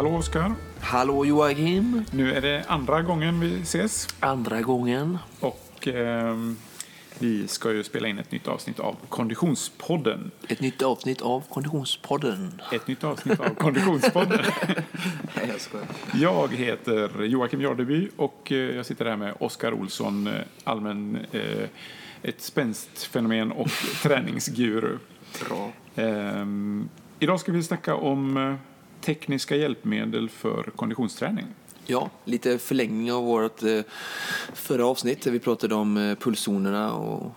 Hallå Oskar. Hallå Joakim. Nu är det andra gången vi ses. Andra gången. Och ehm, vi ska ju spela in ett nytt avsnitt av Konditionspodden. Ett nytt avsnitt av Konditionspodden. Ett nytt avsnitt av Konditionspodden. Nej, jag heter Joakim Jardeby och eh, jag sitter här med Oskar Olsson, eh, allmän, eh, ett spänstfenomen och träningsguru. Bra. Ehm, idag ska vi snacka om eh, tekniska hjälpmedel för konditionsträning. Ja, lite förlängning av vårt eh, förra avsnitt där vi pratade om eh, pulszonerna och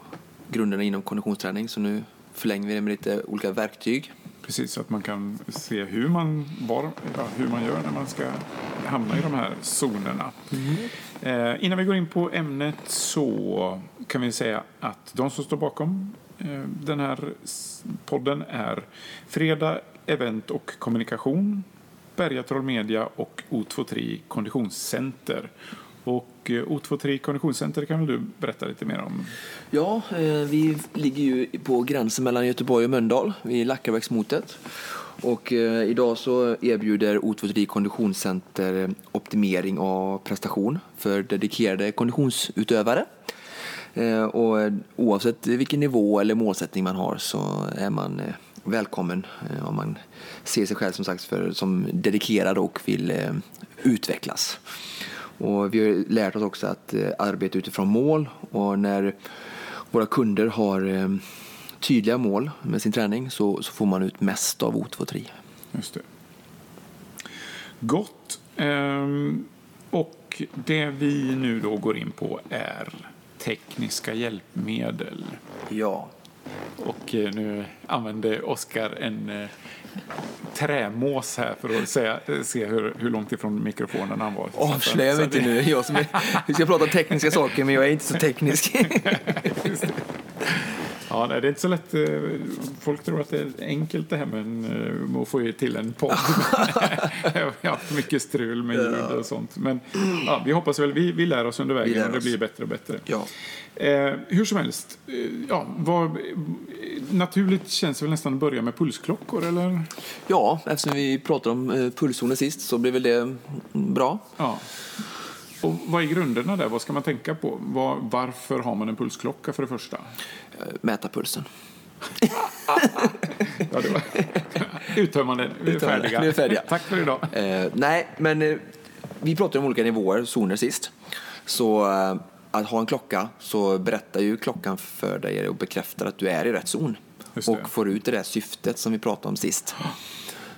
grunderna inom konditionsträning. Så nu förlänger vi det med lite olika verktyg. Precis, så att man kan se hur man, var, ja, hur man gör när man ska hamna i de här zonerna. Eh, innan vi går in på ämnet så kan vi säga att de som står bakom eh, den här podden är Fredag Event och Kommunikation, Bergatroll Media och O23 Konditionscenter. Och eh, O23 Konditionscenter kan väl du berätta lite mer om? Ja, eh, vi ligger ju på gränsen mellan Göteborg och Mölndal vid Lackarbäcksmotet. Och eh, idag så erbjuder O23 Konditionscenter optimering av prestation för dedikerade konditionsutövare. Och oavsett vilken nivå eller målsättning man har så är man välkommen eh, om man ser sig själv som sagt för, som dedikerad och vill eh, utvecklas. Och vi har lärt oss också att eh, arbeta utifrån mål och när våra kunder har tydliga mål med sin träning så, så får man ut mest av O23. Just det. Gott. Ehm, och det vi nu då går in på är tekniska hjälpmedel. Ja. Och eh, nu använder Oskar en eh, trämås här för att säga, se hur, hur långt ifrån mikrofonen han var. Avslöja mig inte det- nu. Jag som är, vi ska prata tekniska saker men jag är inte så teknisk. Ja, nej, det är inte så lätt. eh, Folk tror att det är enkelt det här med, eh, att få till en podd. Jag har haft mycket strul med ljud och sånt. Men ja, vi hoppas väl, vi, vi lär oss under Vi vägen och det blir bättre och bättre. ja. Eh, hur som helst, eh, ja, vad, naturligt känns det väl nästan att börja med pulsklockor, eller? ja, eftersom vi pratade om pulszoner sist så blir väl det bra. Ja. Och vad är grunderna där? Vad ska man tänka på? Vad, varför har man en pulsklocka för det första? Eh, Mäta pulsen. Ja, det var uttömmande. Vi är Uttömmande. färdiga. Vi är färdiga. Tack för idag. Eh, nej, men eh, vi pratade om olika nivåer, zoner sist. Så eh, att ha en klocka så berättar ju klockan för dig och bekräftar att du är i rätt zon. Och får ut det där syftet som vi pratade om sist.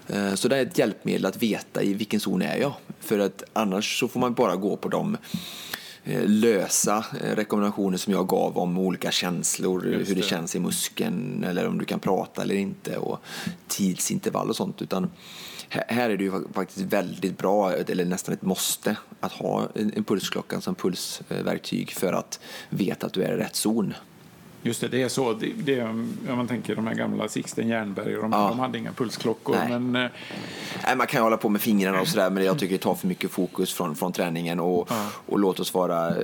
Eh, Så det är ett hjälpmedel att veta i vilken zon är jag. För att annars så får man bara gå på de eh, lösa eh, rekommendationer som jag gav om olika känslor, Just hur det det. känns i muskeln eller om du kan prata eller inte och tidsintervall och sånt. Utan här är det ju faktiskt väldigt bra, eller nästan ett måste, att ha en pulsklocka som pulsverktyg för att veta att du är i rätt zon. Just det, det är så. Det, det, om man tänker de här gamla Sixten Jernberg, de, Ja. de hade inga pulsklockor. Nej. Men eh, Nej, man kan ju hålla på med fingrarna och sådär, men jag tycker det tar för mycket fokus från, från träningen. Och, Ja. och låt oss vara eh,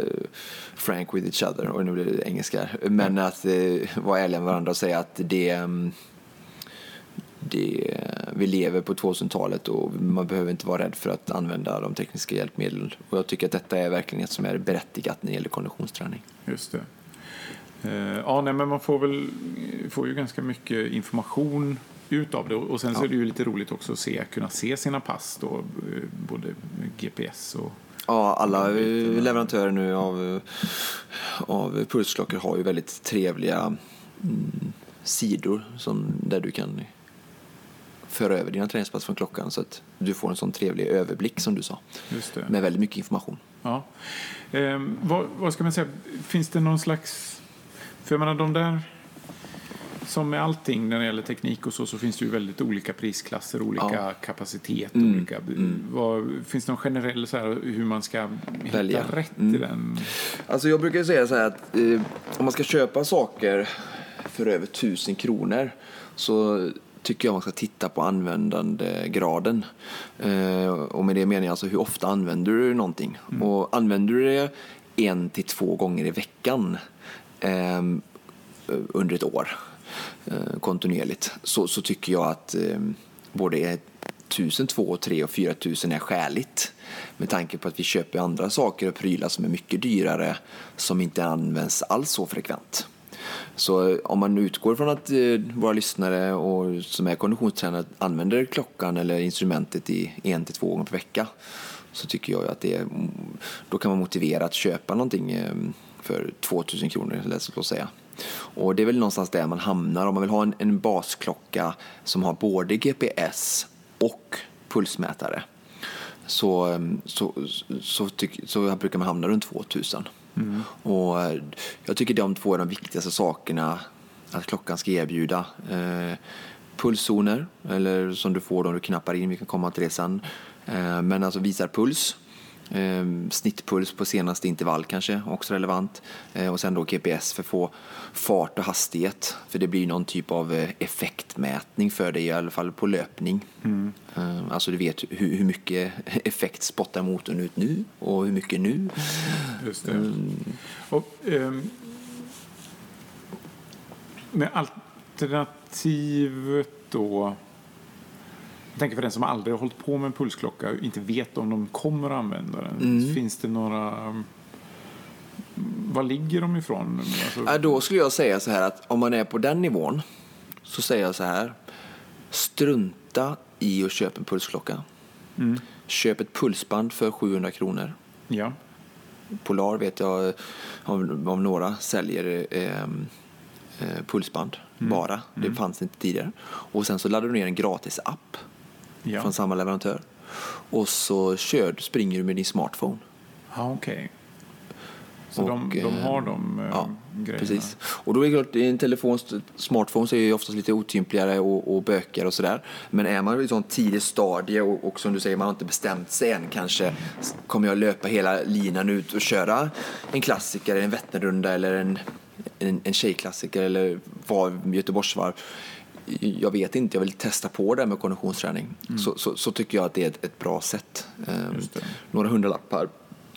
frank with each other, och nu blir det engelska. Men att eh, vara ärliga med varandra och säga att det, mm, det, vi lever på 2000-talet och man behöver inte vara rädd för att använda de tekniska hjälpmedlen. Och jag tycker att detta är verkligen ett som är berättigat när det gäller konditionsträning. just det. Eh, ja, nej, men man får väl får ju ganska mycket information ut av det. Och sen så Ja. är det ju lite roligt också att se, kunna se sina pass då, eh, både GPS och Ja, alla eh, leverantörer nu av, eh, av pulsklockor har ju väldigt trevliga mm, sidor som, där du kan föra över dina träningspass från klockan så att du får en sån trevlig överblick som du sa. Med väldigt mycket information. Ja. Eh, vad, vad ska man säga, finns det någon slags... För jag menar de där... Som med allting när det gäller teknik och så, så finns det ju väldigt olika prisklasser, olika Ja. kapacitet. Mm, Olika, vad, finns det någon generell så här, hur man ska hitta Välja. rätt i Mm. den? Alltså jag brukar säga så här att eh, om man ska köpa saker för över 1000 kronor så tycker jag man ska titta på användandegraden. Eh, och med det menar jag alltså hur ofta använder du någonting? Och använder du det en till två gånger i veckan Ehm, under ett år eh, kontinuerligt så, så tycker jag att eh, både 1000, 2, 3 och 4000 är skäligt. Med tanke på att vi köper andra saker och prylar som är mycket dyrare som inte används alls så frekvent. Så eh, om man utgår från att eh, våra lyssnare och som är konditionstränare använder klockan eller instrumentet i en till två gånger per vecka så tycker jag att det är, då kan man motivera att köpa någonting ehm, för 2000 kronor, låt oss säga. Och det är väl någonstans där man hamnar om man vill ha en, en basklocka som har både GPS och pulsmätare. Så, ehm, så, så, tyck, så brukar man hamna runt 2000. Mm. Och eh, jag tycker de två är de viktigaste sakerna att klockan ska erbjuda. Eh, pulszoner, eller som du får om du knappar in, vi kan komma till det sen. Eh, men alltså visar puls snittpuls på senaste intervall kanske, också relevant. Eh, och sen då GPS för att få fart och hastighet. För det blir någon typ av eh, effektmätning för dig, i alla fall på löpning. Mm. Eh, alltså du vet hur, mycket effekt spottar motorn ut nu och hur mycket nu. Just det. Och, ehm, med alternativet då jag tänker för den som aldrig har hållit på med en pulsklocka och inte vet om de kommer att använda den. Mm. Finns det några... Var ligger de ifrån? Alltså... Då skulle jag säga så här att om man är på den nivån så säger jag så här. Strunta i att köpa en pulsklocka. Mm. Köp ett pulsband för 700 kronor. Ja. Polar vet jag om, om några säljer eh, eh, pulsband mm. bara. Det mm. fanns inte tidigare. Och sen så laddar du ner en gratis app ja. från samma leverantör. Och så kör, springer du med din smartphone. Ja, okej. Okay. Så och, de, de, har de äh, ja, grejerna? precis. Och då är det klart, i en telefon, smartphone så är det oftast lite otympligare och, och bökigare och sådär. Men är man i sånt tidigt stadie och, och, som du säger, man har inte bestämt sig än kanske. Kommer jag löpa hela linan ut och köra en klassiker, en Vätternrunda eller en, en, en tjejklassiker eller var Göteborgsvarv jag vet inte, jag vill testa på det med konditionsträning. Mm. Så, så, så, tycker jag att det är ett, ett bra sätt. Eh, några hundralappar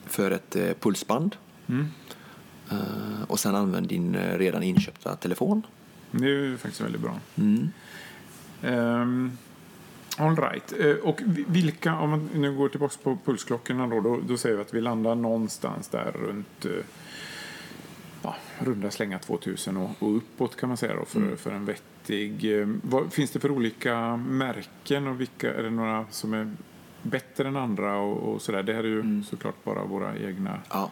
för ett eh, pulsband. Mm. Eh, och sen använd din eh, redan inköpta telefon. Det är faktiskt väldigt bra. Mm. Um, all right. Uh, och vilka, om man nu går tillbaka på pulsklockorna då, då, då säger vi att vi landar någonstans där runt uh, runda slänga 2000 och, och uppåt kan man säga då för, mm. för en vettig. Eh, vad finns det för olika märken och vilka är det några som är bättre än andra och, och sådär? Det här är ju mm. såklart bara våra egna ja.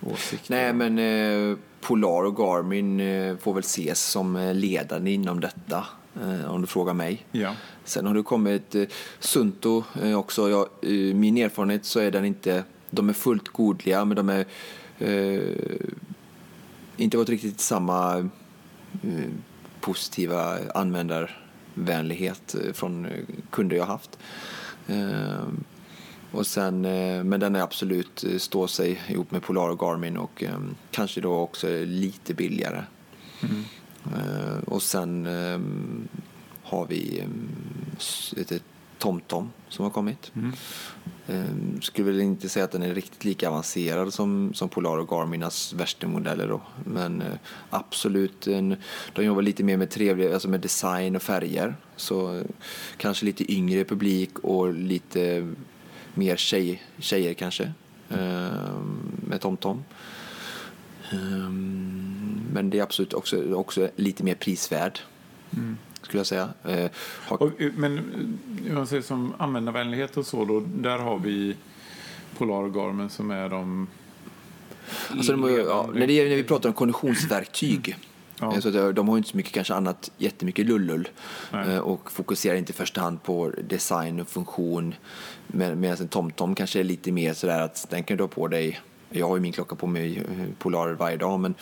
åsikter. Nej men eh, Polar och Garmin eh, får väl ses som eh, ledande inom detta eh, om du frågar mig. Ja. Sen har det kommit eh, Sunto också. Jag, min erfarenhet så är den inte, de är fullt godliga men de är inte varit riktigt samma eh, positiva användarvänlighet eh, från eh, kunder jag haft. Och sen, men den är absolut står sig ihop med Polar och Garmin och kanske då också lite billigare. Mm. Och sen har vi ett TomTom som har kommit. Mm. Um, skulle väl inte säga att den är riktigt lika avancerad som, som Polar och Garminas värsta modeller då. Men uh, absolut, en, de jobbar lite mer med trevliga, alltså med design och färger. Så uh, kanske lite yngre publik och lite mer tjej, tjejer kanske uh, med TomTom. Um, men det är absolut också, också lite mer prisvärd. Mm skulle jag säga. Eh, har... och, eh, men eh, man säger som användarvänlighet och så, då, där har vi Polar och Garmin som är de... Alltså de ja, när, det, när vi pratar om konditionsverktyg Ja. Så de har inte så mycket kanske annat jättemycket lullull Nej. och fokuserar inte i första hand på design och funktion. Medan en TomTom kanske är lite mer sådär att den kan du ha på dig. Jag har ju min klocka på mig Polar varje dag men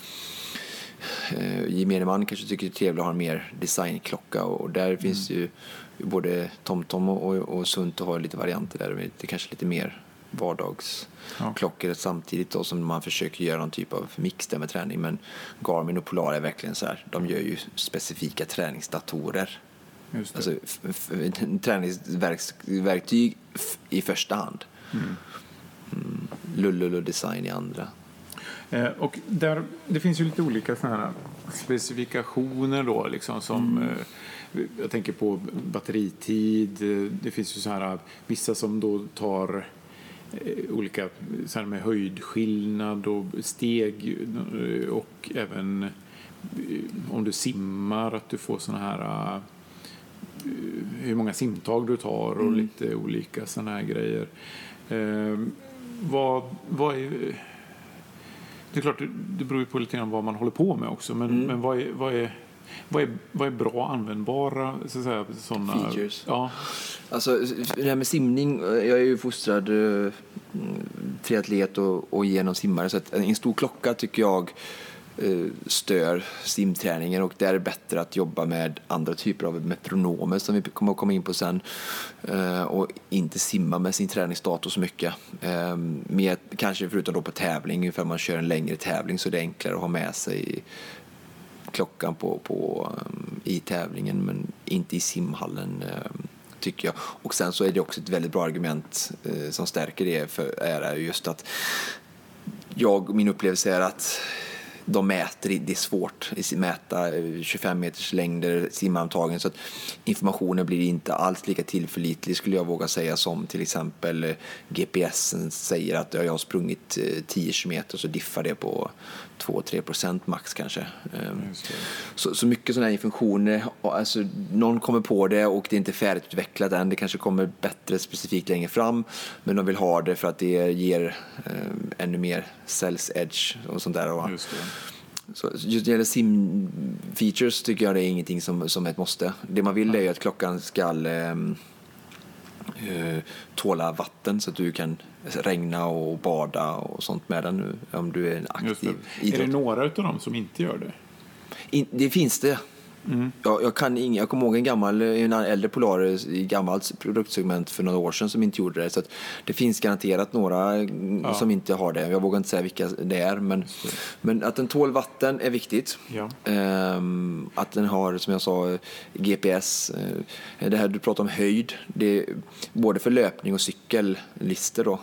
eh, gemene man kanske tycker det är trevligt att ha en mer designklocka och där mm. finns ju både TomTom och, och Sunto har lite varianter där. Det är kanske lite mer vardagsklockor ja. samtidigt då som man försöker göra någon typ av mix där med träning. Men Garmin och Polar är verkligen så här, de gör ju specifika träningsdatorer. Alltså träningsverktyg i första hand. Mm. Mm, Lullull och design i andra. Eh, och där, det finns ju lite olika såna här specifikationer då, liksom, som mm. jag tänker på batteritid. Det finns ju så här, vissa som då tar eh, olika så här med höjdskillnad och steg eh, och även eh, om du simmar att du får såna här hur många simtag du tar och mm. lite olika såna här grejer. Eh, vad, vad är... Det är klart, det beror ju på lite grann vad man håller på med också, men, mm. men vad, är, vad, är, vad, är, vad är bra användbara så att säga, sådana... Features? Ja. Alltså, det här med simning, jag är ju fostrad uh, triatlet och, och genom simmare, så att en stor klocka tycker jag Eh, Eh, stör simträningen och där är det bättre att jobba med andra typer av metronomer som vi kommer att komma in på sen eh, och inte simma med sin träningsdator så mycket. Eh, mer, kanske förutom då på tävling, ifall man kör en längre tävling så är det enklare att ha med sig klockan på, på, i tävlingen men inte i simhallen tycker jag. Och sen så är det också ett väldigt bra argument som stärker det för är just att jag, min upplevelse är att de mäter, det är svårt att mäta eh, 25 meters längder, simantagen så att informationen blir inte alls lika tillförlitlig skulle jag våga säga som till exempel eh, GPSen säger att jag har sprungit eh, 10 km så diffar det på 2-3 procent max kanske. Ehm, så, så mycket sådana här funktioner, alltså, någon kommer på det och det är inte färdigutvecklat än, det kanske kommer bättre specifikt längre fram men de vill ha det för att det ger eh, ännu mer sales edge och sånt där. Just det. Så just när det gäller sim-features tycker jag det är ingenting som, som ett måste. Det man vill är ju att klockan ska eh, tåla vatten så att du kan regna och bada och sånt med den nu om du är en aktiv idrott. Är det några av dem som inte gör det? In, det finns det. Mm. Jag, jag, kan ing, jag kommer ihåg en gammal, en äldre Polaris i gammalt produktsegment för några år sedan som inte gjorde det. Så det finns garanterat några ja. som inte har det. Jag vågar inte säga vilka det är. Men, men att den tål vatten är viktigt. Ja. Ehm, att den har, som jag sa, GPS. Ehm, det här du pratar om höjd. Det, både för löpning och cykellister då,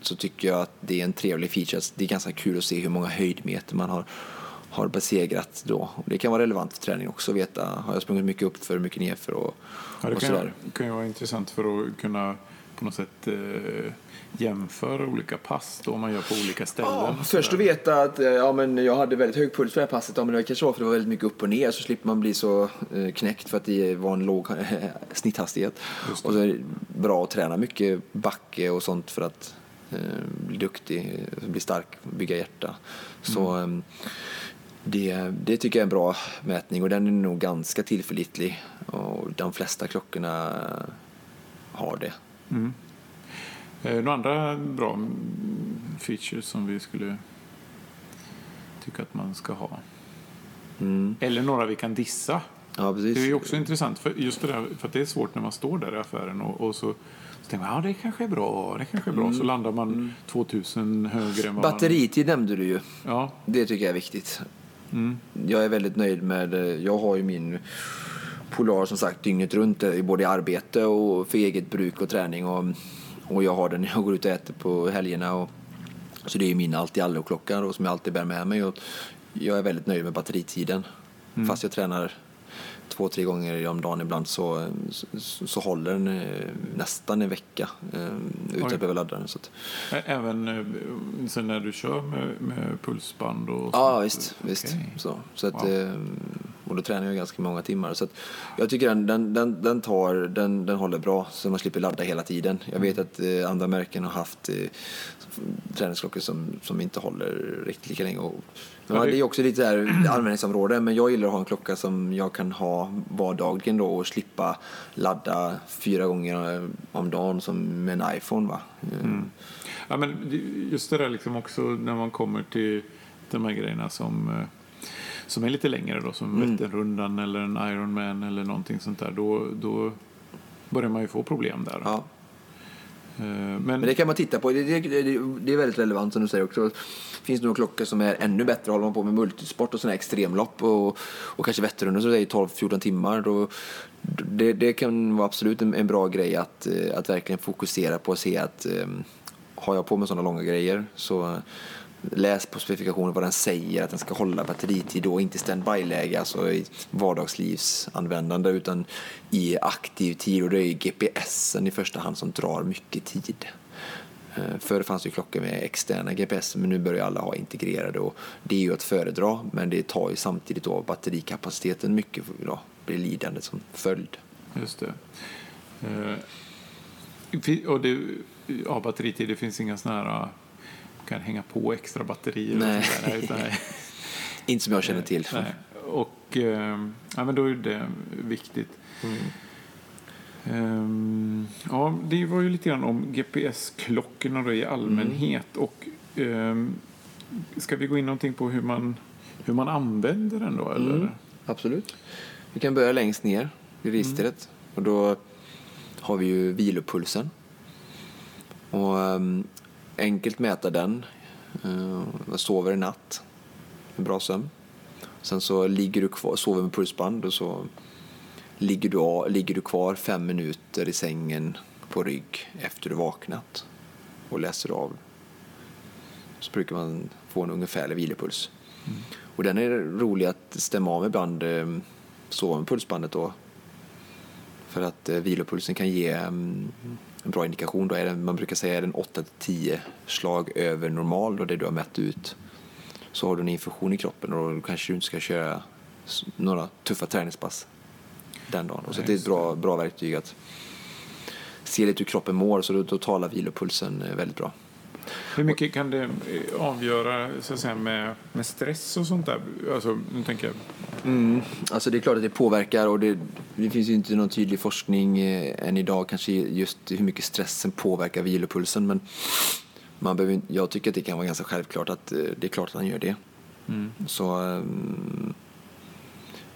så tycker jag att det är en trevlig feature. Det är ganska kul att se hur många höjdmeter man har har besegrat då. Det kan vara relevant för träning också, veta har jag sprungit mycket upp för mycket nerför och, ja, det och kan sådär. Det kan ju vara intressant för att kunna på något sätt eh, jämföra olika pass då man gör på olika ställen. Ja, först att veta att eh, ja, men jag hade väldigt hög puls för det här passet, ja, men det kanske var för det var väldigt mycket upp och ner så slipper man bli så eh, knäckt för att det var en låg snitthastighet. Och så är det bra att träna mycket backe och sånt för att eh, bli duktig, bli stark, bygga hjärta. Så mm. Det, det tycker jag är en bra mätning och den är nog ganska tillförlitlig och de flesta klockorna har det. Mm. Eh, några andra bra features som vi skulle tycka att man ska ha? Mm. Eller några vi kan dissa? Ja. Det är också intressant, för just det där, för det är svårt när man står där i affären och, och så så tänker man, ja det kanske är bra, det kanske är bra. Mm. Så landar man mm. 2000 högre än vad Batteritid man... nämnde du ju. Ja. Det tycker jag är viktigt. Mm. Jag är väldigt nöjd med, jag har ju min Polar som sagt dygnet runt, både i arbete och för eget bruk och träning. Och, och jag har den när jag går ut och äter på helgerna. Och, så det är min allt i allo-klocka som jag alltid bär med mig. Och jag är väldigt nöjd med batteritiden. Mm. Fast jag tränar två, tre gånger om dagen ibland så, så, så håller den eh, nästan en vecka eh, utan att behöva ladda den. Så att. Även eh, sen när du kör med, med pulsband? Och ja, visst. Okay. visst. Så, så att, wow. Och då tränar jag ganska många timmar. Så jag tycker den, den, den, den, tar, den, den håller bra så man slipper ladda hela tiden. Jag vet att eh, andra märken har haft eh, träningsklockor som, som inte håller riktigt lika länge. Och, ja, det är också lite där användningsområde men jag gillar att ha en klocka som jag kan ha vardagligen då och slippa ladda fyra gånger om dagen som med en iPhone. Va? Mm. Ja, men just det där liksom också när man kommer till de här grejerna som eh, som är lite längre då, som mm. Vätternrundan eller en Ironman eller någonting sånt där, då, då börjar man ju få problem där. Ja. Eh, men... Men, det kan man titta på. Det, det, det, det är väldigt relevant som du säger också. Finns det några klockor som är ännu bättre? Håller man på med multisport och sådana extremlopp och, och kanske Vätternrundan så är 12-14 timmar. Då, det, det kan vara absolut en, en, bra grej att, eh, att verkligen fokusera på och se att um, har jag på mig sådana långa grejer så läs på specifikationen vad den säger att den ska hålla batteritid och inte standby-läge, alltså i vardagslivsanvändande utan i aktiv tid och det är GPSen i första hand som drar mycket tid. Eh, förr fanns det klockor med externa GPS men nu börjar alla ha integrerade och det är ju att föredra men det tar ju samtidigt av batterikapaciteten mycket då blir lidande som följd. Just det. Eh, och det, ja, batteritid, det finns inga sådana här kan hänga på extra batterier Nej. och sådär. Utan, Inte som jag känner till. Nej. Och eh, ja, men då är det viktigt. Mm. Um, ja, det var ju lite grann om GPS-klockorna då i allmänhet. Mm. Och um, Ska vi gå in någonting på hur man, hur man använder den då? Eller? Mm, absolut. Vi kan börja längst ner i registret. Och då har vi ju vilopulsen. Och um, enkelt mäta den. Uh, sover i natt. En bra sömn. Sen så ligger du kvar, sover med pulsband och så ligger du, ligger du kvar fem minuter i sängen på rygg efter du vaknat och läser av. Så brukar man få en ungefärlig vilopuls. Mm. Och den är rolig att stämma av ibland, eh, sova med pulsbandet då. För att eh, vilopulsen kan ge mm, en bra indikation. Då är den, man brukar säga är den 8-10 slag över normal, då det du har mätt ut. Så har du en infektion i kroppen och då kanske du inte ska köra några tuffa träningspass den dagen. Och så det är ett bra, bra verktyg att se lite hur kroppen mår, så då, då talar vilopulsen eh, väldigt bra. Hur mycket kan det avgöra så att säga, med, med stress och sånt där? Alltså, nu tänker jag... Mm, alltså det är klart att det påverkar och det, det finns ju inte någon tydlig forskning eh, än idag kanske just hur mycket stressen påverkar vilopulsen men man behöver, jag tycker att det kan vara ganska självklart att eh, det är klart att han gör det. Mm. Så, um,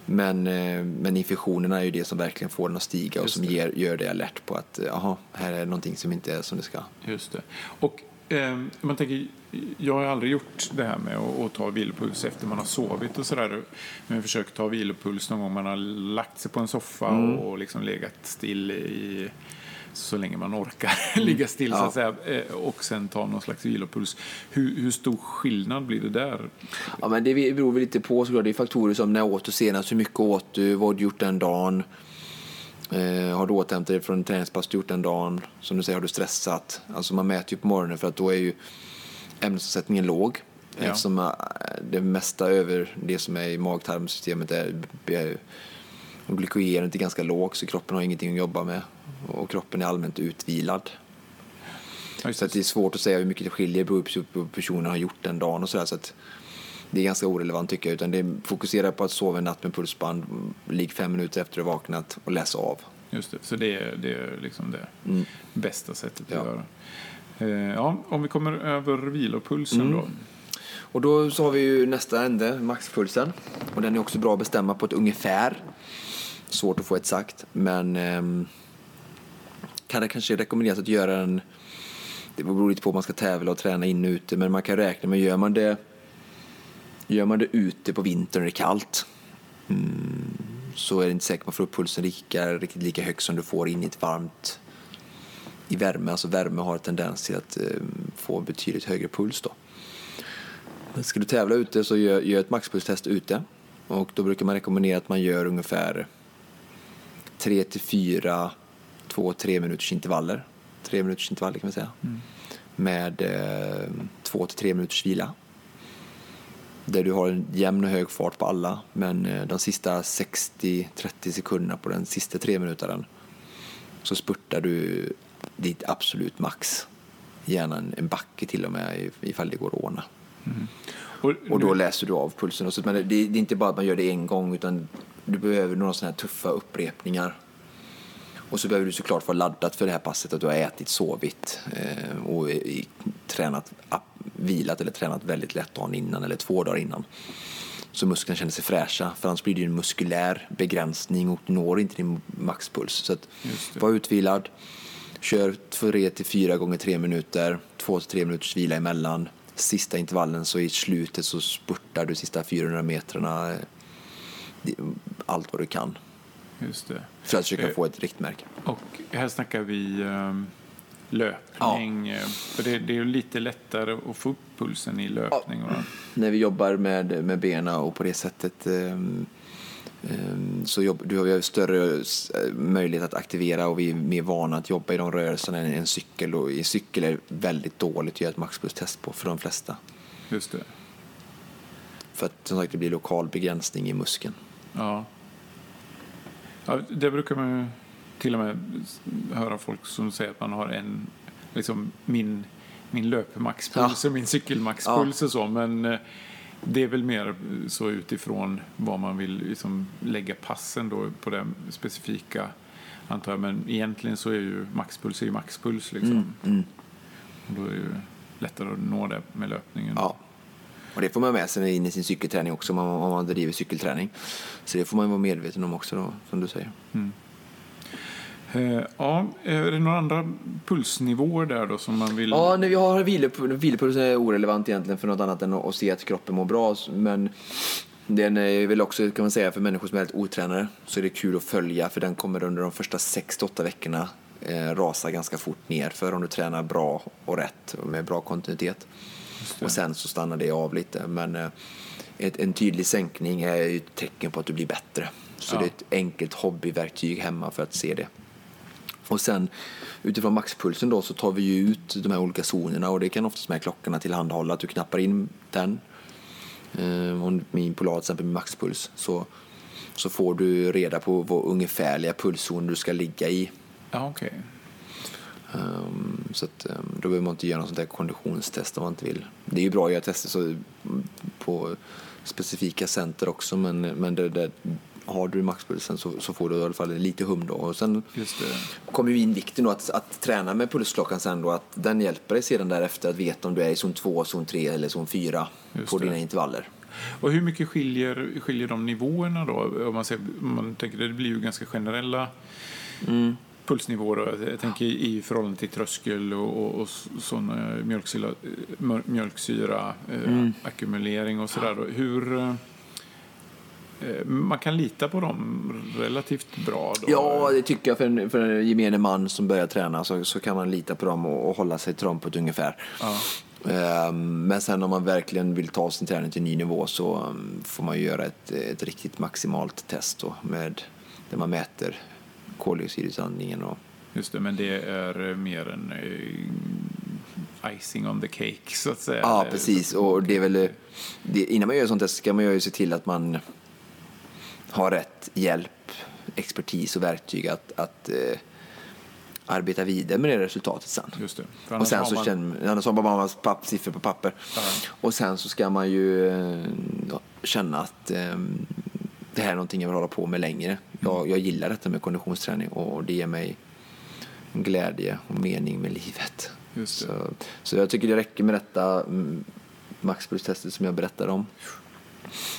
men, eh, men infektionerna är ju det som verkligen får den att stiga och som ger, gör det alert på att jaha, här är någonting som inte är som det ska. Just det. Och eh, man tänker, jag har aldrig gjort det här med att, att ta vilopuls efter man har sovit och sådär. Men jag ta vilopuls någon gång man har lagt sig på en soffa mm. och liksom legat still i så länge man orkar ligga still ja. så att säga eh, och sen ta någon slags vilopuls. Hur, hur stor skillnad blir det där? Ja, men det beror väl lite på såklart. Det är faktorer som när åt du senast, hur mycket åt du, vad du gjort den dagen? Eh, har du återhämtat dig från träningspass du gjort den dagen? Som du säger, har du stressat? Alltså man mäter ju på morgonen för att då är ju ämnesomsättningen låg. Ja. Eftersom eh, det mesta över det som är i mag-tarmsystemet är, är glykogenet är ganska lågt så kroppen har ingenting att jobba med och kroppen är allmänt utvilad. Så att det är svårt att säga hur mycket det skiljer beroende på hur personen har gjort den dagen och sådär. Så att det är ganska orelevant tycker jag. Utan det fokuserar på att sova en natt med pulsband, ligg fem minuter efter du vaknat och läsa av. Just det, så det är, det är liksom det mm. bästa sättet att ja. göra. Eh, ja, om vi kommer över vilopulsen mm. då. Och då så har vi ju nästa ände, maxpulsen. Och den är också bra att bestämma på ett ungefär. Svårt att få ett sagt, men ehm, kan det kanske rekommenderas att göra en det beror lite på om man ska tävla och träna in och ute, men man kan räkna med, gör man det, gör man det ute på vintern och det är kallt, mm, så är det inte säkert att man får upp pulsen lika, riktigt lika högt som du får in i ett varmt, i värme. Alltså värme har en tendens till att eh, få betydligt högre puls då. Men ska du tävla ute så gör, gör ett maxpulstest ute. Och då brukar man rekommendera att man gör ungefär 3 till 4 2-3 minuters intervaller. 3 minuters intervaller kan man säga. Mm. Med eh, 2 till 3 minuters vila. Där du har en jämn och hög fart på alla men eh, de sista 60-30 sekunderna på den sista 3 minutaren så spurtar du ditt absolut max. Gärna en, backe till och med ifall det går att ordna. Mm. Och, och, då läser du av pulsen. Och så, men det, det, är inte bara att man gör det en gång utan du behöver några sådana här tuffa upprepningar och så behöver du såklart vara laddat för det här passet, att du har ätit, sovit eh, och tränat, vilat eller tränat väldigt lätt dagen innan eller två dagar innan. Så musklerna känner sig fräscha, för annars blir det en muskulär begränsning och du når inte din maxpuls. Så att var utvilad, kör 3 till 4 gånger 3 minuter, 2 till 3 minuters vila emellan. Sista intervallen så i slutet så spurtar du sista 400 metrarna eh, allt vad du kan. Just det. För att försöka få ett riktmärke. Och här snackar vi um, löpning? Eh, För det, det är ju lite lättare att få upp pulsen i löpning. Och, när vi jobbar med, med benen och på det sättet ehm, så jobb, du har ju större s- möjlighet att aktivera och vi är mer vana att jobba i de rörelserna än en cykel. Och i cykel är det väldigt dåligt att göra ett maxpulstest på för de flesta. just det. För att som sagt det blir lokal begränsning i muskeln. Ja. Ja. Det brukar man ju till och med höra folk som säger att man har en, liksom min, min löpmaxpuls Ja. och min cykelmaxpuls och så. Men eh, det är väl mer så utifrån vad man vill liksom lägga passen då på det specifika antar jag. Men egentligen så är ju maxpuls är ju maxpuls liksom. Mm. Och då är det ju lättare att nå det med löpningen. Ja. Och det får man med sig in i sin cykelträning också om man, om man driver cykelträning. Så det får man vara medveten om också då, som du säger. Eh, ja, är det några andra pulsnivåer där då som man vill? Ja, när vi har vilopuls, vilopulsen är orelevant egentligen för något annat än att, se att kroppen mår bra. Men den är väl också, kan man säga, för människor som är helt otränade så är det kul att följa för den kommer under de första 6-8 veckorna eh, rasa ganska fort ner för om du tränar bra och rätt och med bra kontinuitet. Och sen så stannar det av lite. Men eh, ett, en tydlig sänkning är ju ett tecken på att du blir bättre. Så Ja. det är ett enkelt hobbyverktyg hemma för att se det. Och sen utifrån maxpulsen då så tar vi ju ut de här olika zonerna och det kan oftast med klockorna tillhandahålla att du knappar in den. Eh, Om min Polar till exempel med maxpuls så, så får du reda på vad ungefärliga pulszon du ska ligga i. Ja, okej. Um, så att, um, då behöver man inte göra något sånt där konditionstest om man inte vill. Det är ju bra att göra tester så, mm, på specifika center också men, men det, det, har du maxpulsen så, så får du i alla fall lite hum då. Och sen kommer vi in vikten då att, att träna med pulsklockan sen då att den hjälper dig sedan därefter att veta om du är i zon 2, zon 3 eller zon 4 Just på det. dina intervaller. Och hur mycket skiljer, skiljer de nivåerna då? Om man, ser, man tänker det blir ju ganska generella Mm. Pulsnivåer. då. Jag tänker i förhållande till tröskel och, och, och sån mjölksyra, mör- mjölksyra eh, Mm. ackumulering och sådär. Hur... eh, Man kan lita på dem relativt bra då? Ja, det tycker jag för en, för en gemene man som börjar träna så, så kan man lita på dem och, och hålla sig till dem på ett ungefär. Ja. Ehm, Men sen om man verkligen vill ta sin träning till en ny nivå så um, får man ju göra ett, ett riktigt maximalt test då med, där man mäter koldioxidutandningen och Just det, men det är eh, mer en eh, icing on the cake så att säga. Ja, precis. Och det är väl, eh, det, innan man gör sånt test ska man ju se till att man har rätt hjälp, expertis och verktyg att, att eh, arbeta vidare med det resultatet sen. Just det. Och sen så man- känner annars har man bara papp, siffror på papper. Ja. Och sen så ska man ju eh, känna att eh, det här är någonting jag vill hålla på med längre. Jag, jag gillar detta med konditionsträning och det ger mig glädje och mening med livet. Så, så jag tycker det räcker med detta mm, maxpulstestet som jag berättade om.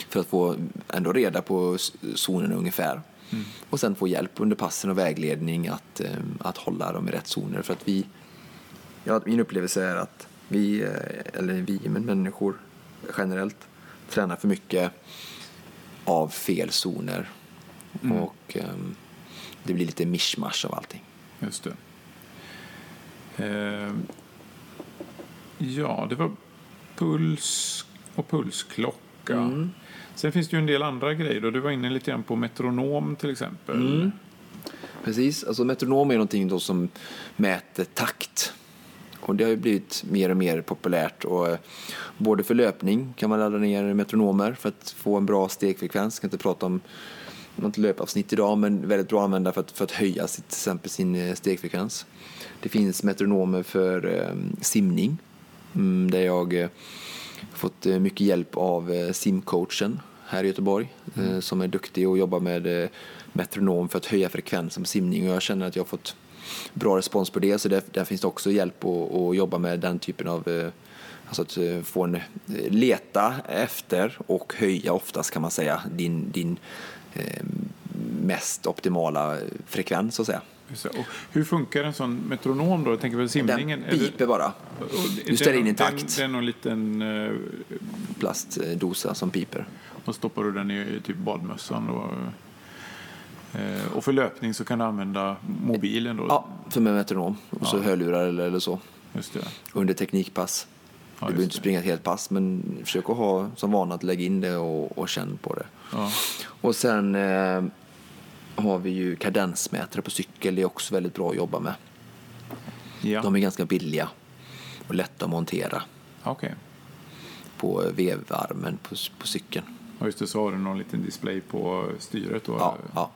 För att få ändå reda på zonerna ungefär. Mm. Och sen få hjälp under passen och vägledning att, eh, att hålla dem i rätt zoner. För att vi, ja, min upplevelse är att vi, eh, eller vi, men människor generellt, tränar för mycket av fel zoner. Mm. Och ehm, det blir lite mischmasch av allting. Just det. Eh, ja, det var puls och pulsklocka. Mm. Sen finns det ju en del andra grejer. Då. Du var inne lite grann på metronom till exempel. Mm. Precis, alltså metronom är någonting då som mäter takt. Och det har ju blivit mer och mer populärt. Och eh, både för löpning kan man ladda ner metronomer för att få en bra stegfrekvens. Jag ska inte prata om något löpavsnitt idag, men väldigt bra att använda för att, för att höja sitt, till exempel sin eh, stegfrekvens. Det finns metronomer för eh, simning, mm, där jag eh, fått eh, mycket hjälp av eh, simcoachen här i Göteborg eh, som är duktig och jobbar med metronom för att höja frekvensen på simning och jag känner att jag har fått bra respons på det så där, där finns det också hjälp att, att jobba med den typen av eh, Alltså att eh, få en, eh, leta efter och höja oftast kan man säga din, din eh, mest optimala frekvens så att säga. Och hur funkar en sån metronom då? Jag tänker på simningen. Den piper bara. Du ställer in någon- takt. Det är någon liten... eh, Plastdosa som piper. Och stoppar du den i typ badmössan då? Eh, och för löpning så kan du använda mobilen då? Ja, för med metronom. Och så hörlurar eller, eller så. Just det. Under teknikpass. Ja, du behöver inte springa ett helt pass, men försök att ha som vana att lägga in det och, och känn på det. Ja. Och sen eh, har vi ju kadensmätare på cykel. Det är också väldigt bra att jobba med. Ja. De är ganska billiga och lätta att montera Okej. på vevarmen på, på cykeln. Ja, just det. Så har du någon liten display på styret då? Ja, ja.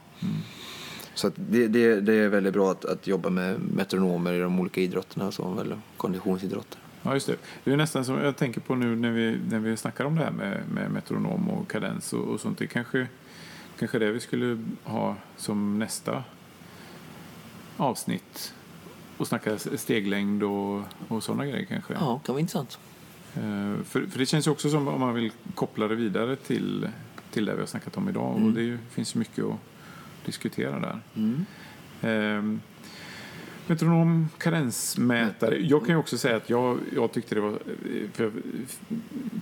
Så att det, det, det är väldigt bra att, att jobba med metronomer i de olika idrotterna, så, eller konditionsidrotter. Ja, just det. Det är nästan som jag tänker på nu när vi, när vi snackar om det här med, med metronom och kadens och, och sånt. Det kanske, kanske det vi skulle ha som nästa avsnitt. Och snacka steglängd och, och sådana grejer kanske. Ja, kan vara intressant. Eh, För, för det känns ju också som om man vill koppla det vidare till, till det vi har snackat om idag. Och det är finns ju mycket att diskutera där. Mm. Ehm, metronom, kadensmätare. Jag kan ju också säga att jag, jag tyckte det var... För jag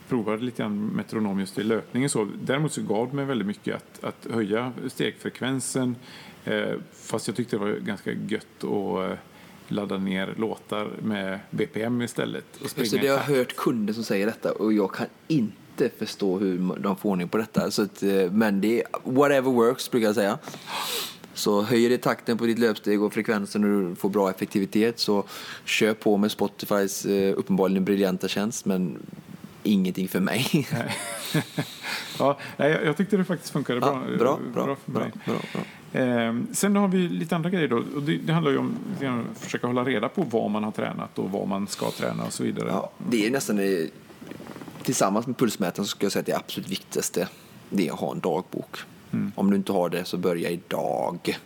provade lite grann metronom just i löpningen. Så. Däremot så gav det mig väldigt mycket att, att höja stegfrekvensen. Eh, fast jag tyckte det var ganska gött att eh, ladda ner låtar med BPM istället. Och springa i jag har hört kunder som säger detta och jag kan inte förstå hur de får ordning på detta. Så att, eh, men det är whatever works brukar jag säga. Så höjer det takten på ditt löpsteg och frekvensen och du får bra effektivitet så kör på med Spotifys eh, uppenbarligen briljanta tjänst men ingenting för mig. ja, jag, tyckte det faktiskt funkade Ja, bra. bra, bra, för bra, mig. bra, bra. Eh, sen har vi lite andra grejer då. Och det, det handlar ju om att försöka hålla reda på vad man har tränat och vad man ska träna och så vidare. Ja, det är nästan tillsammans med pulsmätaren så ska jag säga att det absolut viktigaste det är att ha en dagbok. Om du inte har det så börja idag.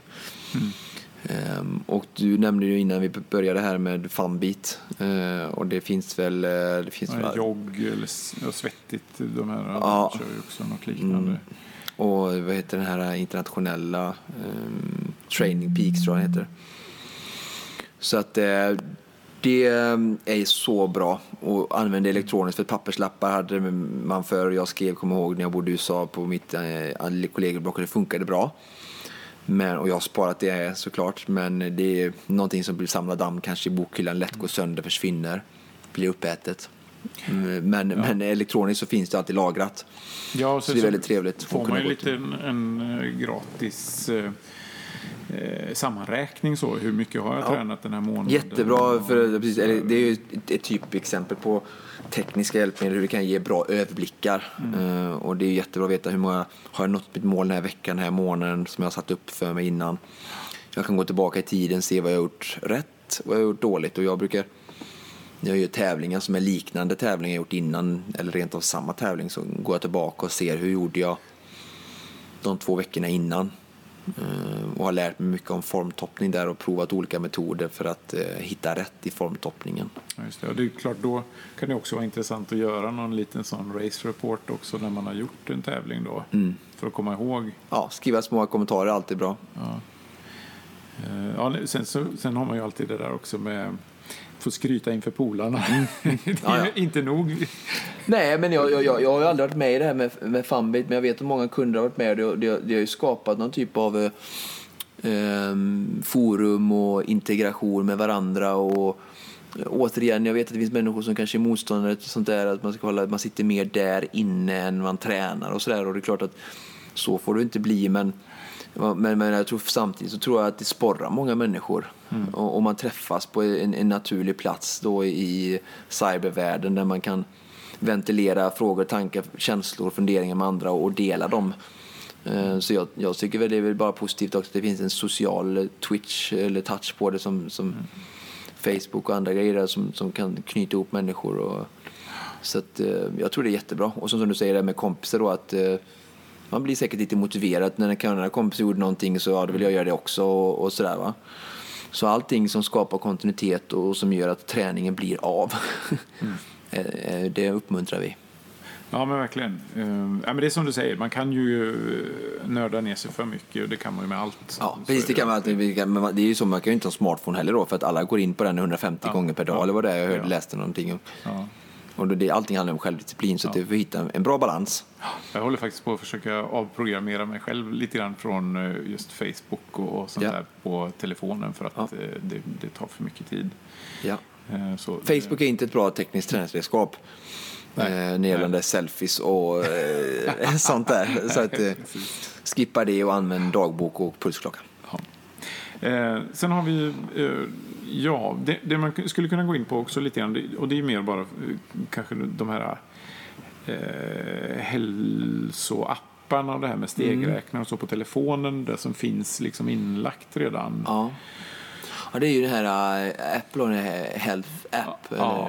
Ehm, och du nämnde ju innan vi började här med Funbeat eh, och det finns väl... eh, Det finns Ja, jogg eller svettigt. De här Ja. de kör ju också något liknande. Mm. och vad heter den här internationella ehm, Training Peaks tror jag den heter. Så att eh, det är så bra och använda elektroniskt för papperslappar hade man för jag skrev, kommer ihåg när jag bodde i USA på mitt eh, kollegieblock och det funkade bra. Men, och jag har sparat det såklart men det är någonting som blir samlad damm kanske i bokhyllan, lätt går sönder, försvinner, blir uppätet. Mm, Men, men elektroniskt så finns det alltid lagrat. Ja, Så sen det är väldigt trevligt att får man ju lite en, en eh, gratis eh, sammanräkning så. Hur mycket har jag Ja. tränat den här månaden? Jättebra, för precis, det är ju ett, typexempel på tekniska hjälpmedel, hur det kan ge bra överblickar. Eh, och det är jättebra att veta hur många, har jag nått mitt mål den här veckan, den här månaden som jag har satt upp för mig innan. Jag kan gå tillbaka i tiden, se vad jag har gjort rätt, vad jag har gjort dåligt. Och jag brukar, jag gör tävlingar som är liknande tävlingar jag gjort innan, eller rent av samma tävling, så går jag tillbaka och ser hur gjorde jag de två veckorna innan. Eh, och har lärt mig mycket om formtoppning där och provat olika metoder för att eh, hitta rätt i formtoppningen. Just det. Och det är klart, då kan det också vara intressant att göra någon liten sån race report också när man har gjort en tävling då. Mm. För att komma ihåg. Ja, skriva små kommentarer är alltid bra. Ja. Eh, Ja, sen, så, sen har man ju alltid det där också med få skryta inför polarna. det är Mm. Ja, inte nog. Nej, men jag, jag, jag, har aldrig varit med i det här med, med Funbit, men jag vet att många kunder har varit med och det, det, det har ju skapat någon typ av eh, ehm, forum och integration med varandra och Återigen, jag vet att det finns människor som kanske är motståndare till sånt där, att man, ska hålla, man sitter mer där inne än man tränar och sådär. Och det är klart att så får det inte bli, men, men, men jag tror samtidigt så tror jag att det sporrar många människor. Och, och man träffas på en, en naturlig plats då i cybervärlden där man kan ventilera frågor, tankar, känslor funderingar med andra och dela dem. Eh, Så jag, jag tycker väl det är väl bara positivt också att det finns en social twitch eller touch på det som, som Facebook och andra grejer som, som kan knyta ihop människor. Och, så att, eh, jag tror det är jättebra. Och som, du säger det med kompisar då att eh, man blir säkert lite motiverad när en kompis gjorde någonting så ja, då vill jag göra det också och, och sådär va. Så allting som skapar kontinuitet och som gör att träningen blir av, eh, eh, det uppmuntrar vi. Ja, men verkligen. Eh, Ja, men det är som du säger, man kan ju eh, nörda ner sig för mycket och det kan man ju med allt. Ja, precis. Det, kan man, vi men det är ju så, man kan ju inte ha en smartphone heller då för att alla går in på den 150 Ja. gånger per dag eller vad det är. Jag hörde, Ja. läste någonting. Ja. Och det, allting handlar om självdisciplin, så att du får hitta en, bra balans. Jag håller faktiskt på att försöka avprogrammera mig själv lite grann från eh, just Facebook och, sånt Ja. där på telefonen för att Ja. eh, det, det tar för mycket tid. Ja. Så, Facebook är inte ett bra tekniskt träningsredskap. Nej. Eh, när det gäller selfies och eh, sånt där. Så att, eh, skippa det och använd dagbok och pulsklocka. Ja. Eh, sen har vi, eh, ja, det, det man skulle kunna gå in på också lite grann, och det är mer bara kanske de här eh, hälsoapparna och det här med stegräknare och så på telefonen, det som finns liksom inlagt redan. Ja. ja, det är ju den här Apple och den här Health App. Ja. Eller,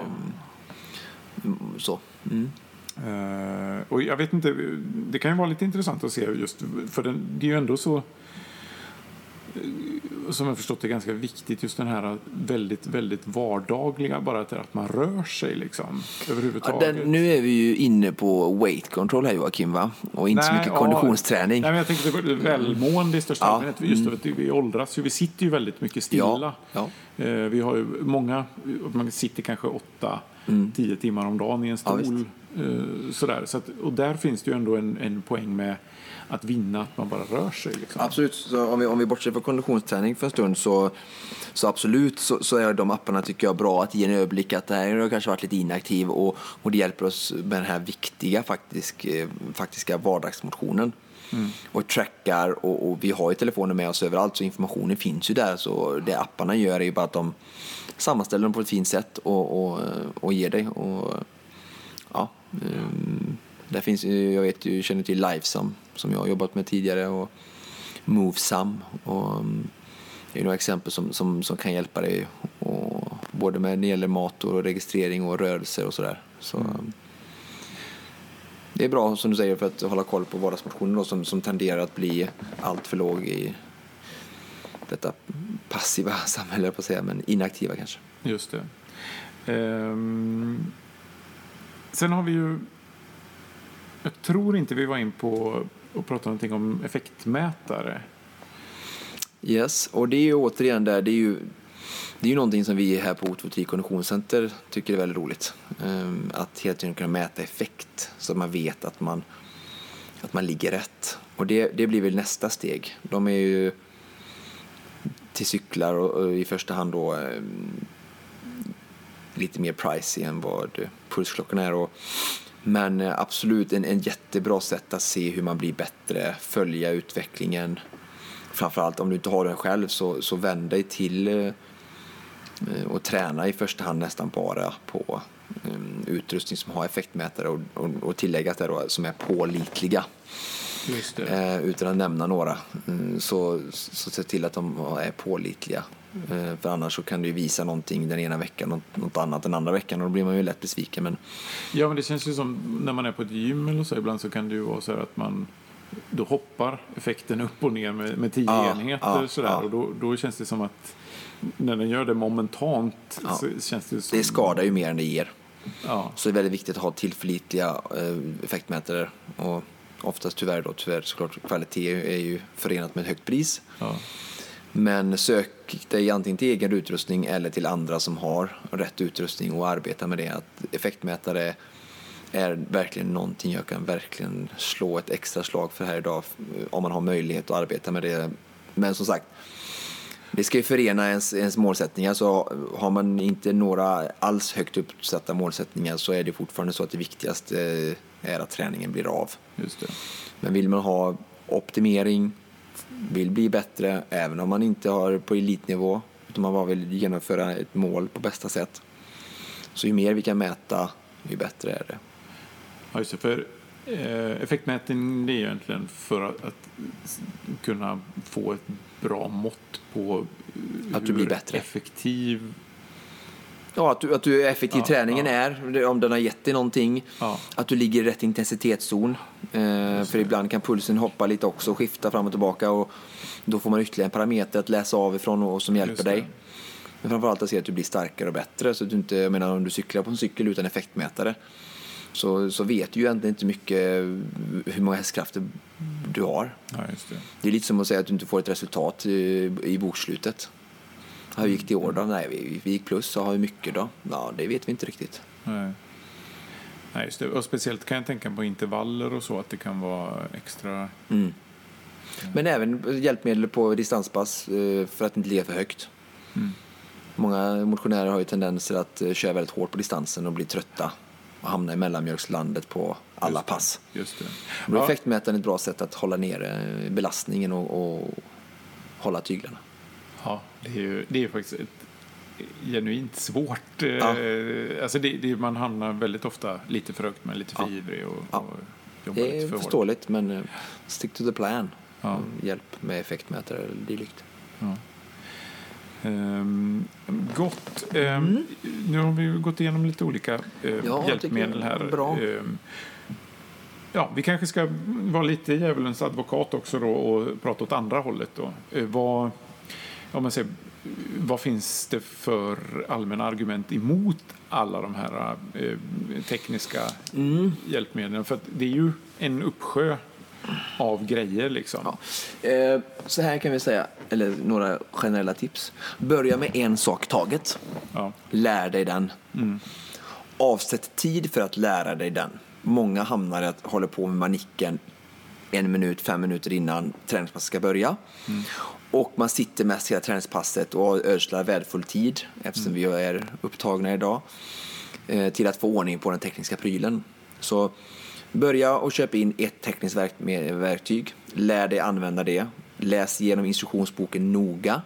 mm, så. Mm. Eh, och jag vet inte, det kan ju vara lite intressant att se just, för den, det är ju ändå så, eh, som jag förstått det ganska viktigt, just den här väldigt, väldigt vardagliga, bara att, man rör sig liksom, Ja, överhuvudtaget. den, nu är vi ju inne på weight control här Joakim va? Och inte så Nej, mycket ja. konditionsträning. Nej, men jag tänkte på välmående i största Ja. allmänhet. Just för att vi åldras ju, vi sitter ju väldigt mycket stilla. Ja, Eh, Vi har ju många, man sitter kanske åtta, tio timmar om dagen i en Mm. Ja, stol. eh, sådär. Så att, och där finns det ju ändå en, en poäng med att vinna, att man bara rör sig. Liksom. Absolut, så om vi, om vi bortser från konditionsträning för en stund så, så absolut så, så är de apparna tycker jag bra att ge en överblick att det här har kanske varit lite inaktiv och, och det hjälper oss med den här viktiga faktisk, eh, faktiska vardagsmotionen. Och trackar och, och vi har ju telefonen med oss överallt så informationen finns ju där så det apparna gör är ju bara att de sammanställer dem på ett fint sätt och, och, och ger dig. Och, ja, ehm, där finns ju, jag vet ju, känner till Livesum som jag har jobbat med tidigare och Movesum och um, det är några exempel som, som, som kan hjälpa dig och, både med när det gäller mat och registrering och rörelser och sådär. Så, um, det är bra som du säger för att hålla koll på vardagsmotionen då, som, som tenderar att bli allt för låg i detta passiva samhälle, på att säga, men inaktiva kanske. Just det. Ehm, sen har vi ju... Jag tror inte vi var in på att prata någonting om effektmätare. Yes, och det är ju återigen där, det är ju, det är ju någonting som vi här på O23 Konditionscenter tycker är väldigt roligt. Ehm, att hela tiden kunna mäta effekt så att man vet att man, att man ligger rätt. Och det, det blir väl nästa steg. De är ju till cyklar och, i första hand då ehm, lite mer pricey än vad pulsklockorna är. Och, men eh, absolut en, en jättebra sätt att se hur man blir bättre, följa utvecklingen. Framförallt om du inte har den själv så, så vänd dig till eh, och träna i första hand nästan bara på eh, utrustning som har effektmätare och, och, och tilläggas där då som är pålitliga. Eh, utan att nämna några. Mm, så, så se till att de är pålitliga. Eh, för annars så kan du visa någonting den ena veckan och något annat den andra veckan och då blir man ju lätt besviken. Men Ja, men det känns ju som när man är på ett gym eller så ibland så kan det ju vara så här att man då hoppar effekten upp och ner med, med tio Ja, enheter ja, sådär. ja. Och då, då känns det som att när den gör det momentant Ja. så känns det som... det skadar ju mer än det ger. Ja, Så det är väldigt viktigt att ha tillförlitliga eh, effektmätare. Och oftast tyvärr då, tyvärr såklart, kvalitet är ju förenat med ett högt pris. ja, Men sök dig antingen till egen utrustning eller till andra som har rätt utrustning och arbeta med det. Att effektmätare är verkligen någonting jag kan verkligen slå ett extra slag för här idag om man har möjlighet att arbeta med det. Men som sagt, det ska ju förena ens, ens målsättningar. Så har man inte några alls högt uppsatta målsättningar så är det fortfarande så att det viktigaste eh, är att träningen blir av. just det. Men vill man ha optimering, vill bli bättre, även om man inte har på elitnivå, utan man bara vill genomföra ett mål på bästa sätt. Så ju mer vi kan mäta, ju bättre är det. Ja, just det. För eh, effektmätning är egentligen för att, kunna få ett bra mått på Att du blir hur effektiv Ja, att du, att du är effektiv Ja, träningen ja. är, om den har gett dig någonting. Ja. Att du ligger i rätt intensitetszon. Eh, för ibland kan pulsen hoppa lite också och skifta fram och tillbaka. Och då får man ytterligare en parameter att läsa av ifrån och, och som hjälper dig. Men framförallt att se att du blir starkare och bättre. Så att du inte, jag menar om du cyklar på en cykel utan effektmätare. Så, så vet du ju egentligen inte mycket hur många hästkrafter du har. Ja, det. Det är lite som att säga att du inte får ett resultat i, i bokslutet. Hur gick det i år då? Nej, vi, vi gick plus. Så har vi mycket då? Ja, det vet vi inte riktigt. Nej. Nej, just det. Och speciellt kan jag tänka på intervaller och så, att det kan vara extra... Mm. Men även hjälpmedel på distanspass eh, för att inte ligga för högt. Mm. Många motionärer har ju tendenser att eh, köra väldigt hårt på distansen och bli trötta och hamna i mellanmjölkslandet på alla Just det. pass. Just det. Då är Ja, effektmätaren ett bra sätt att hålla nere belastningen och, och hålla tyglarna. Ja, det är ju det är faktiskt ett genuint svårt... eh, Ja. Alltså det, det, man hamnar väldigt ofta lite för högt, men lite för Ja. ivrig och, Ja. och jobbar Det lite är för hårt. förståeligt men eh, stick to the plan. Ja. Hjälp med effektmätare eller dylikt. Ja. Ehm, gott. Ehm, Mm. Nu har vi gått igenom lite olika eh, jag hjälpmedel här. bra. Ehm, ja, vi kanske ska vara lite djävulens advokat också då och prata åt andra hållet. Då. Eh, vad, om man säger, vad finns det för allmänna argument emot alla de här eh, tekniska Mm. hjälpmedlen? För det är ju en uppsjö av grejer liksom. Ja. Eh, så här kan vi säga, eller några generella tips. Börja med en sak taget. Ja. Lär dig den. Mm. Avsätt tid för att lära dig den. Många hamnar att hålla på med manicken en minut, fem minuter innan träningspasset ska börja. Och man sitter mest hela träningspasset och ödslar värdefull tid, eftersom vi är upptagna idag, eh, till att få ordning på den tekniska prylen. Så börja och köp in ett tekniskt verktyg. Lär dig använda det. Läs igenom instruktionsboken noga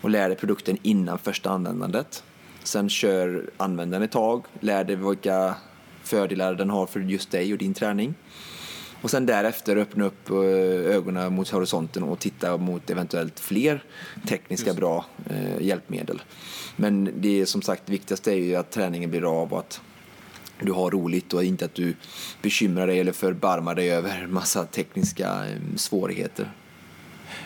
och lär dig produkten innan första användandet. Sen kör användaren ett tag, lär dig vilka fördelar den har för just dig och din träning. Och sen därefter öppna upp eh, ögonen mot horisonten och titta mot eventuellt fler tekniska bra eh, hjälpmedel. Men det är som sagt det viktigaste är ju att träningen blir av och att du har roligt och inte att du bekymrar dig eller förbarmar dig över massa tekniska eh, svårigheter.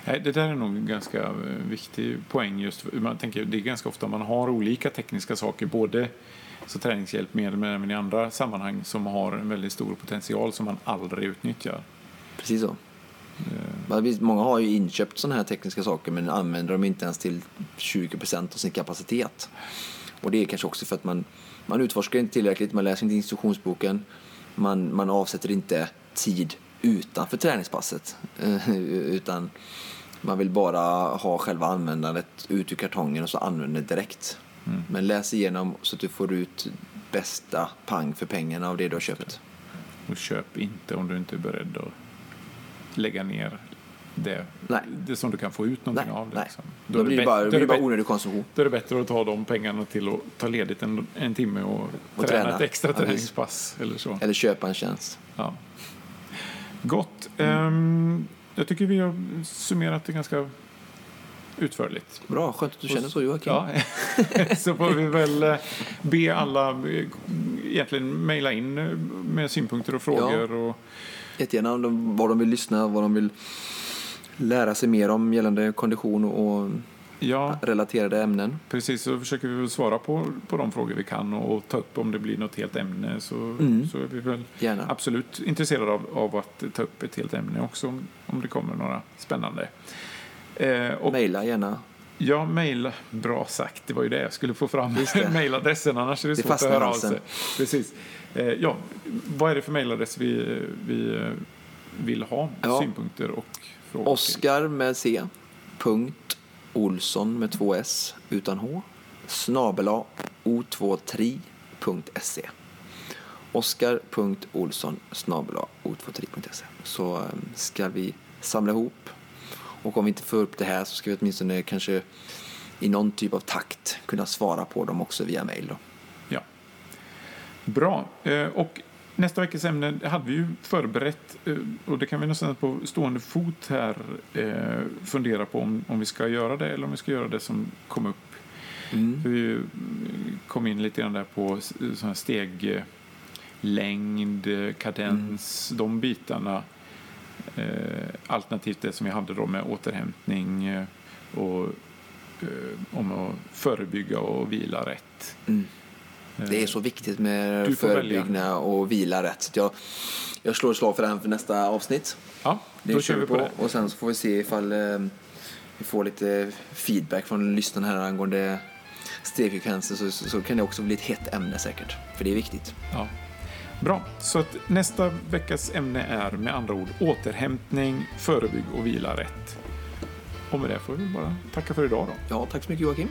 Nej, det där är nog en ganska viktig poäng. Just man tänker, det är ganska ofta man har olika tekniska saker, både så träningshjälpmedel men även i andra sammanhang som har en väldigt stor potential som man aldrig utnyttjar. Precis så. Visst, Många har ju inköpt sådana här tekniska saker men använder dem inte ens till 20% av sin kapacitet. Och det är kanske också för att man, man utforskar inte tillräckligt, man läser inte instruktionsboken, man, man avsätter inte tid utanför träningspasset. eh, Utan man vill bara ha själva användandet ut ur kartongen och så använder det direkt. Men läs igenom så att du får ut bästa pang för pengarna av det du har köpt. Och köp inte om du inte är beredd att lägga ner det, Nej. det som du kan få ut någonting Nej, av det. Liksom. Då, är blir det bara, då blir det bara onödig konsumtion. Då är det bättre att ta de pengarna till att ta ledigt en, en timme och, Och träna, träna. ett extra Ja, träningspass eller så. Eller köpa en tjänst. Ja. Gott. Ehm, jag tycker vi har summerat det ganska utförligt. Bra, skönt att du känner så Joakim. Ja. så får vi väl eh, be alla eh, egentligen mejla in eh, med synpunkter och frågor. Och, Jättegärna om vad de vill lyssna, vad de vill lära sig mer om gällande kondition och ja, relaterade ämnen. precis. Så försöker vi väl svara på, på de frågor vi kan och, och ta upp om det blir något helt ämne så, Mm. så är vi väl Gärna. absolut intresserade av, av att ta upp ett helt ämne också om, om det kommer några spännande. Eh, och Mejla gärna. Ja, mejla. Bra sagt. Det var ju det jag skulle få fram. Mejladressen, annars är det, Det svårt att höra av sig. Precis. Eh, ja, vad är det för mejladress vi, vi eh, vill ha Ja. synpunkter och frågor? Oskar med C. Punkt Olsson med två S utan H. Snabela o23.se. Oskar.olsson snabela o23.se. Så eh, ska vi samla ihop. Och om vi inte får upp det här så ska vi åtminstone kanske i någon typ av takt kunna svara på dem också via mail. Då. Ja. Bra. Eh, och nästa veckas ämne hade vi ju förberett eh, och det kan vi nästan på stående fot här eh, fundera på om, om vi ska göra det eller om vi ska göra det som kom upp Mm. Vi kom in lite grann där på s- sån här steglängd, kadens, Mm. de bitarna. Eh, alternativt det som vi hade då med återhämtning eh, och eh, om att förebygga och vila rätt. Mm. Det är så viktigt med förebyggna och vila rätt. Jag, jag slår ett slag för det här för nästa avsnitt. Ja, Det då kör kör vi på det. Och sen så får vi se ifall eh, vi får lite feedback från lyssnarna här angående stegfrekvenser så, så, så kan det också bli ett hett ämne säkert. För det är viktigt. Ja. Bra, så att nästa veckas ämne är med andra ord återhämtning, förebygg och vila rätt. Och med det får vi bara tacka för idag då. Ja, tack så mycket Joakim.